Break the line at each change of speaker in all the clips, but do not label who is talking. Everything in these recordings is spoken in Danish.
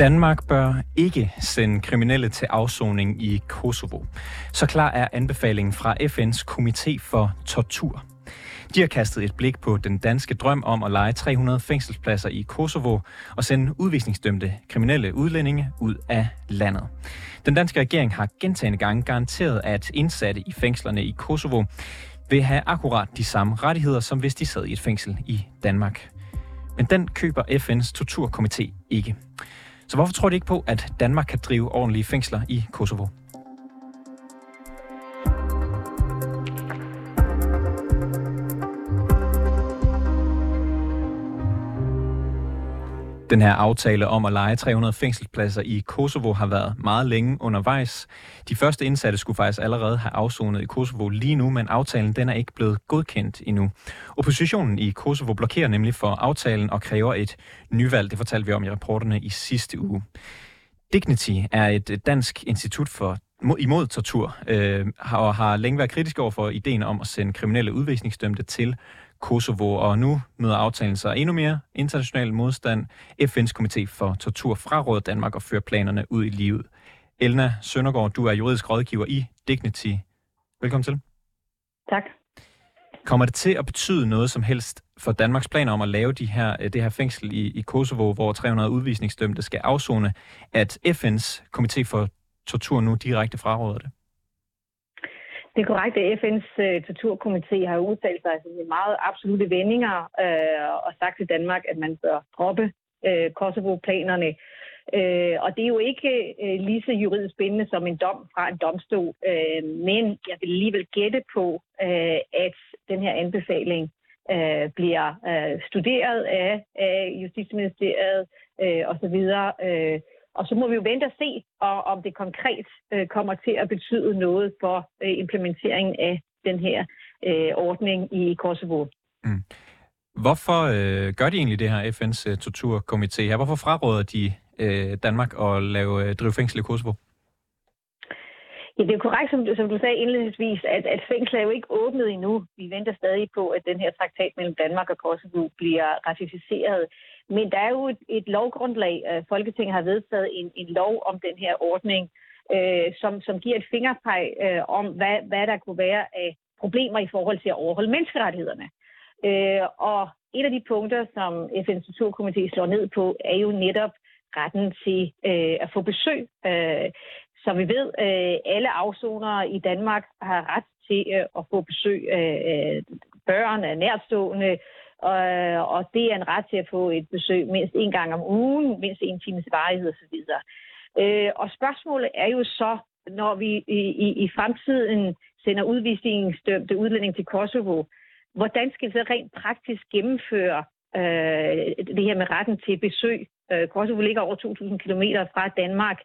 Danmark bør ikke sende kriminelle til afsoning i Kosovo. Så klar er anbefalingen fra FN's komité for tortur. De har kastet et blik på den danske drøm om at lege 300 fængselspladser i Kosovo og sende udvisningsdømte kriminelle udlændinge ud af landet. Den danske regering har gentagende gange garanteret, at indsatte i fængslerne i Kosovo vil have akkurat de samme rettigheder, som hvis de sad i et fængsel i Danmark. Men den køber FN's torturkomité ikke. Så hvorfor tror de ikke på, at Danmark kan drive ordentlige fængsler i Kosovo? Den her aftale om at lege 300 fængselspladser i Kosovo har været meget længe undervejs. De første indsatte skulle faktisk allerede have afsonet i Kosovo lige nu, men aftalen den er ikke blevet godkendt endnu. Oppositionen i Kosovo blokerer nemlig for aftalen og kræver et nyvalg. Det fortalte vi om i rapporterne i sidste uge. Dignity er et dansk institut for imod tortur, øh, og har længe været kritisk over for ideen om at sende kriminelle udvisningsdømte til Kosovo, og nu møder aftalen sig endnu mere international modstand. FN's komité for tortur fraråder Danmark og fører planerne ud i livet. Elna Søndergaard, du er juridisk rådgiver i Dignity. Velkommen til.
Tak.
Kommer det til at betyde noget som helst for Danmarks planer om at lave de her, det her fængsel i, i Kosovo, hvor 300 udvisningsdømte skal afzone, at FN's komité for tortur nu direkte fraråder det?
Det er korrekt, at FN's uh, øh, torturkomité har udtalt sig i meget absolute vendinger uh, og sagt til Danmark, at man bør droppe uh, Kosovo-planerne. Uh, og det er jo ikke uh, lige så juridisk bindende som en dom fra en domstol, uh, men jeg vil alligevel gætte på, uh, at den her anbefaling uh, bliver uh, studeret af, af Justitsministeriet uh, osv., uh, og så må vi jo vente og se, og, om det konkret øh, kommer til at betyde noget for øh, implementeringen af den her øh, ordning i Kosovo. Mm.
Hvorfor øh, gør de egentlig det her FN's uh, torturkomité her? Hvorfor fraråder de øh, Danmark at lave øh, drive fængsel i Kosovo?
Ja, det er jo korrekt, som, som du sagde indledningsvis, at, at fængslet er jo ikke åbnet endnu. Vi venter stadig på, at den her traktat mellem Danmark og Kosovo bliver ratificeret. Men der er jo et, et lovgrundlag. Øh, Folketinget har vedtaget en, en lov om den her ordning, øh, som, som giver et fingerpeg øh, om, hvad, hvad der kunne være af problemer i forhold til at overholde menneskerettighederne. Øh, og et af de punkter, som FN's Torturkomité slår ned på, er jo netop retten til øh, at få besøg. Øh, som vi ved, øh, alle afsonere i Danmark har ret til øh, at få besøg af øh, børn, af nærstående, og, og det er en ret til at få et besøg mindst en gang om ugen, mindst en times varighed osv. Øh, og spørgsmålet er jo så, når vi i, i, i fremtiden sender udvisningsdømte udlænding til Kosovo, hvordan skal vi så rent praktisk gennemføre øh, det her med retten til besøg? Øh, Kosovo ligger over 2.000 km fra Danmark.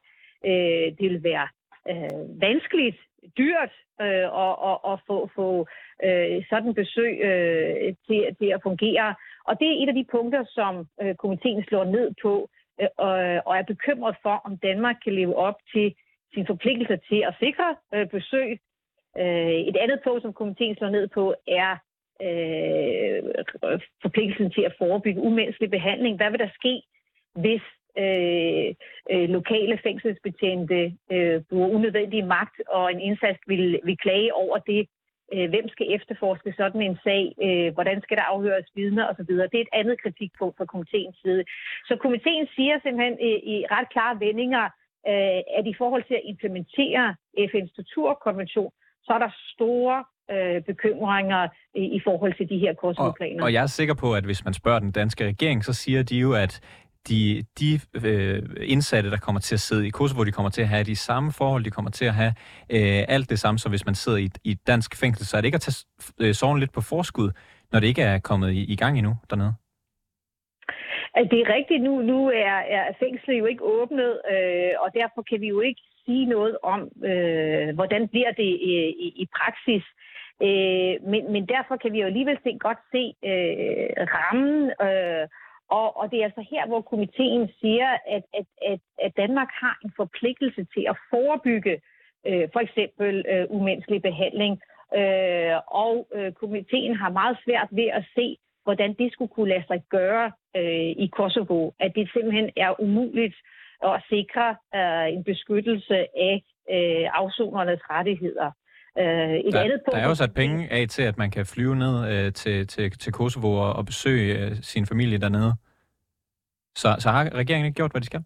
Øh, det vil være øh, vanskeligt, dyrt øh, at, at, at få, få øh, sådan besøg øh, til, til at fungere. Og det er et af de punkter, som øh, komiteen slår ned på øh, og, og er bekymret for, om Danmark kan leve op til sin forpligtelse til at sikre øh, besøg. Øh, et andet punkt, som komiteen slår ned på, er øh, forpligtelsen til at forebygge umenneskelig behandling. Hvad vil der ske, hvis øh, øh, lokale fængselsbetjente øh, bruger unødvendig magt, og en indsats vil, vil klage over det. Øh, hvem skal efterforske sådan en sag? Øh, hvordan skal der afhøres vidner osv.? Det er et andet kritikpunkt fra komiteens side. Så komiteen siger simpelthen i, ret klare vendinger, øh, at i forhold til at implementere FN's torturkonvention, så er der store øh, bekymringer i, i forhold til de her korsmålplaner.
Og, og jeg er sikker på, at hvis man spørger den danske regering, så siger de jo, at de, de øh, indsatte, der kommer til at sidde i Kosovo, de kommer til at have de samme forhold, de kommer til at have øh, alt det samme, som hvis man sidder i, i et dansk fængsel. Så er det ikke at tage øh, sorgen lidt på forskud, når det ikke er kommet i, i gang endnu dernede?
Det er rigtigt. Nu, nu er, er fængslet jo ikke åbnet, øh, og derfor kan vi jo ikke sige noget om, øh, hvordan bliver det i, i, i praksis. Øh, men, men derfor kan vi jo alligevel se, godt se øh, rammen øh, og, og det er altså her, hvor komiteen siger, at, at, at, at Danmark har en forpligtelse til at forebygge øh, for eksempel øh, umenneskelig behandling. Øh, og øh, komiteen har meget svært ved at se, hvordan det skulle kunne lade sig gøre øh, i Kosovo. At det simpelthen er umuligt at sikre øh, en beskyttelse af øh, afsonernes rettigheder.
Øh, et der, andet punkt, der er jo sat penge af til, at man kan flyve ned øh, til, til, til Kosovo og, og besøge øh, sin familie dernede. Så, så har regeringen ikke gjort, hvad de skal?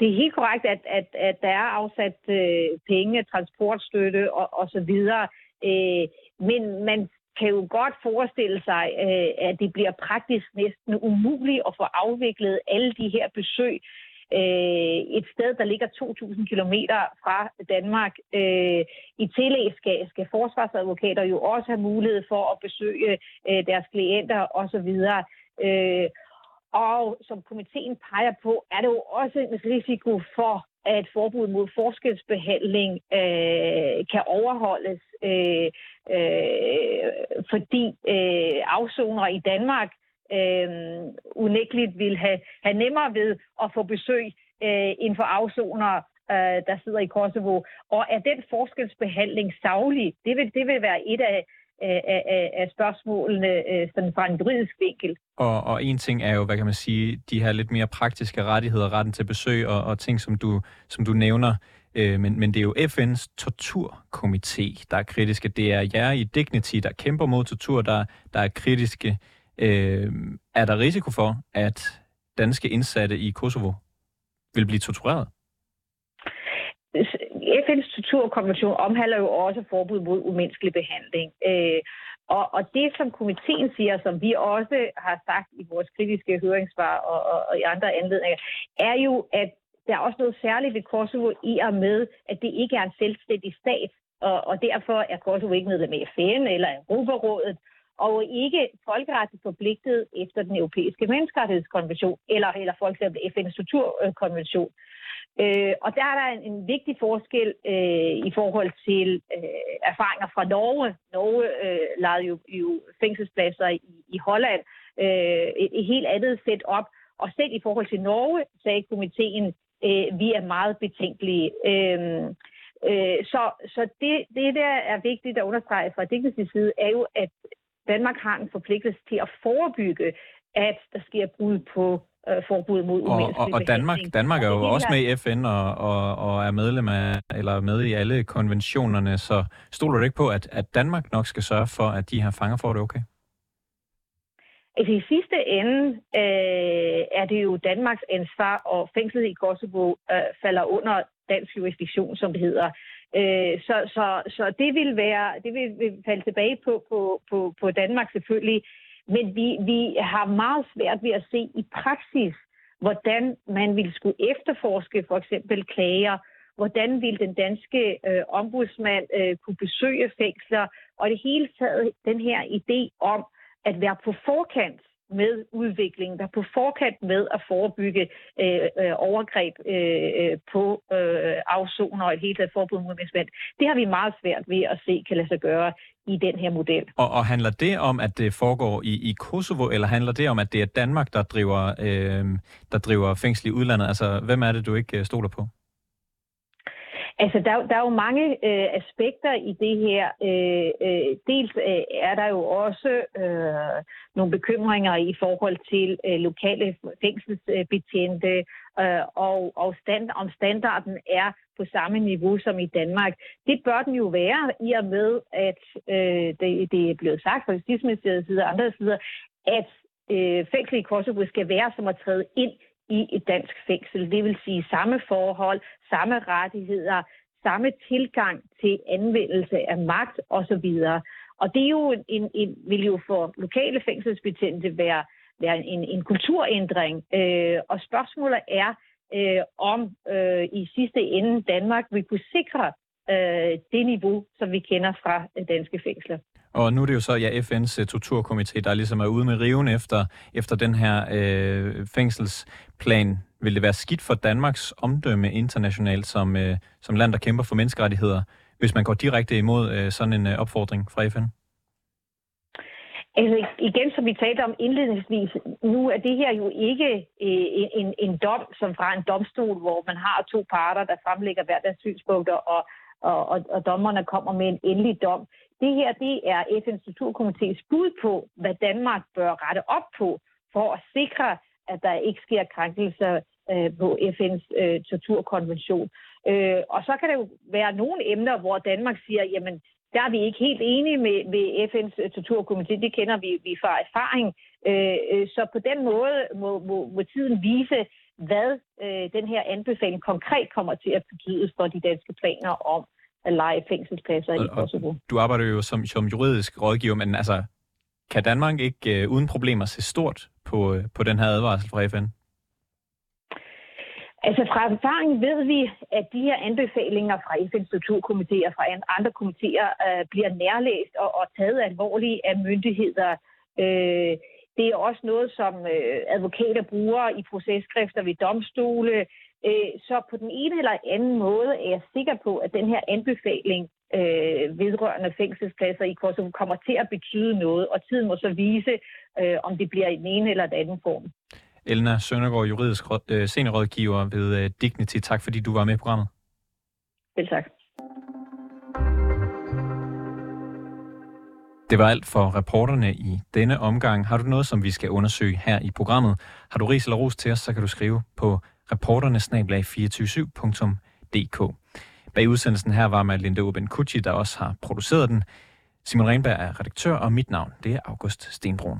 Det er helt korrekt, at, at, at der er afsat øh, penge, transportstøtte og, og så videre. Øh, men man kan jo godt forestille sig, øh, at det bliver praktisk næsten umuligt at få afviklet alle de her besøg øh, et sted, der ligger 2.000 km fra Danmark. Øh, I tillæg skal, skal forsvarsadvokater jo også have mulighed for at besøge øh, deres klienter osv. Øh, og som komiteen peger på, er der jo også en risiko for, at forbud mod forskelsbehandling øh, kan overholdes, øh, øh, fordi øh, afsoner i Danmark øh, unægteligt vil have, have nemmere ved at få besøg øh, inden for afsoner, øh, der sidder i Kosovo. Og er den forskelsbehandling savlig? Det vil, det vil være et af, af, af, af spørgsmålene øh, sådan fra en juridisk vinkel.
Og, og en ting er jo, hvad kan man sige, de her lidt mere praktiske rettigheder, retten til besøg og, og ting, som du, som du nævner. Øh, men, men det er jo FN's torturkomité, der er kritiske. Det er jer i Dignity, der kæmper mod tortur, der, der er kritiske. Øh, er der risiko for, at danske indsatte i Kosovo vil blive tortureret?
FN's torturkonvention omhandler jo også forbud mod umenneskelig behandling. Øh, og, og det, som komiteen siger, som vi også har sagt i vores kritiske høringssvar og, og, og i andre anledninger, er jo, at der er også noget særligt ved Kosovo i og med, at det ikke er en selvstændig stat, og, og derfor er Kosovo ikke medlem af FN eller Europarådet, og ikke folkeretligt forpligtet efter den europæiske menneskerettighedskonvention, eller, eller for eksempel FN's strukturkonvention. Øh, og der er der en, en vigtig forskel øh, i forhold til øh, erfaringer fra Norge. Norge øh, lavede jo, jo fængselspladser i, i Holland, øh, et, et helt andet set op. Og selv i forhold til Norge sagde komiteen, øh, vi er meget betænkelige. Øh, øh, så så det, det, der er vigtigt at understrege fra Dignitys side, er jo, at Danmark har en forpligtelse til at forebygge, at der sker brud på øh, forbud mod umenneskelig
og, og, og Danmark, Danmark er jo og også med i FN og, og, og er medlem af, eller med i alle konventionerne, så stoler du ikke på, at, at Danmark nok skal sørge for, at de her fanger får det okay?
Altså i sidste ende øh, er det jo Danmarks ansvar, og fængslet i Kosovo øh, falder under dansk jurisdiktion, som det hedder. Øh, så, så, så det vil være, det vil, vil falde tilbage på, på, på, på Danmark selvfølgelig. Men vi, vi har meget svært ved at se i praksis, hvordan man vil skulle efterforske for eksempel klager, hvordan vil den danske øh, ombudsmand øh, kunne besøge fængsler, og det hele taget den her idé om at være på forkant med udviklingen, der på forkant med at forebygge øh, øh, overgreb øh, øh, på øh, afsoner og et helt taget forbud mod menneskemand. Det har vi meget svært ved at se kan lade sig gøre i den her model.
Og, og handler det om, at det foregår i, i Kosovo, eller handler det om, at det er Danmark, der driver, øh, der driver fængsel i udlandet? Altså, hvem er det, du ikke øh, stoler på?
Altså, der, der er jo mange øh, aspekter i det her. Øh, øh, dels øh, er der jo også øh, nogle bekymringer i forhold til øh, lokale fængselsbetjente, øh, og, og stand, om standarden er på samme niveau som i Danmark. Det bør den jo være, i og med, at øh, det, det er blevet sagt fra Justitsministeriets side og andre sider, at øh, fængsel i Kosovo skal være som at træde ind i et dansk fængsel. Det vil sige samme forhold, samme rettigheder, samme tilgang til anvendelse af magt osv. Og det er jo en, en, vil jo for lokale fængselsbetjente være, være en, en kulturændring. Øh, og spørgsmålet er, øh, om øh, i sidste ende Danmark vil kunne sikre øh, det niveau, som vi kender fra øh, danske fængsler.
Og nu er det jo så ja, FN's øh, torturkomité, der ligesom er ude med riven efter, efter den her øh, fængselsplan. Vil det være skidt for Danmarks omdømme internationalt som, øh, som land, der kæmper for menneskerettigheder, hvis man går direkte imod øh, sådan en øh, opfordring fra FN?
Altså igen, som vi talte om indledningsvis, nu er det her jo ikke øh, en, en dom som fra en domstol, hvor man har to parter, der fremlægger hver deres synspunkter, og, og, og, og dommerne kommer med en endelig dom. Det her, det er FN's strukturkomités bud på, hvad Danmark bør rette op på for at sikre, at der ikke sker krænkelser øh, på FN's øh, torturkonvention. Øh, og så kan der jo være nogle emner, hvor Danmark siger, jamen, der er vi ikke helt enige med, med FN's øh, torturkomité. Det kender vi, vi fra erfaring. Øh, øh, så på den måde må, må, må tiden vise, hvad øh, den her anbefaling konkret kommer til at betyde for de danske planer om at lege fængselspladser og, i Kosovo.
Du arbejder jo som, som juridisk rådgiver, men altså, kan Danmark ikke øh, uden problemer se stort på, øh, på den her advarsel fra FN?
Altså fra erfaring ved vi, at de her anbefalinger fra FN's strukturkomité og fra andre komitéer øh, bliver nærlæst og, og taget alvorligt af myndigheder. Øh, det er også noget, som øh, advokater bruger i processkrifter ved domstole. Øh, så på den ene eller anden måde er jeg sikker på, at den her anbefaling øh, vedrørende fængselspladser i Kosovo kommer til at betyde noget, og tiden må så vise, øh, om det bliver i den ene eller den anden form.
Elna Søndergaard, juridisk øh, seniorrådgiver ved øh, Dignity. Tak fordi du var med i programmet.
Vel tak.
Det var alt for reporterne i denne omgang. Har du noget, som vi skal undersøge her i programmet? Har du ris eller ros til os, så kan du skrive på reporternesnablag247.dk. Bag udsendelsen her var med Linda Urban Kucci, der også har produceret den. Simon Renberg er redaktør, og mit navn det er August Stenbrun.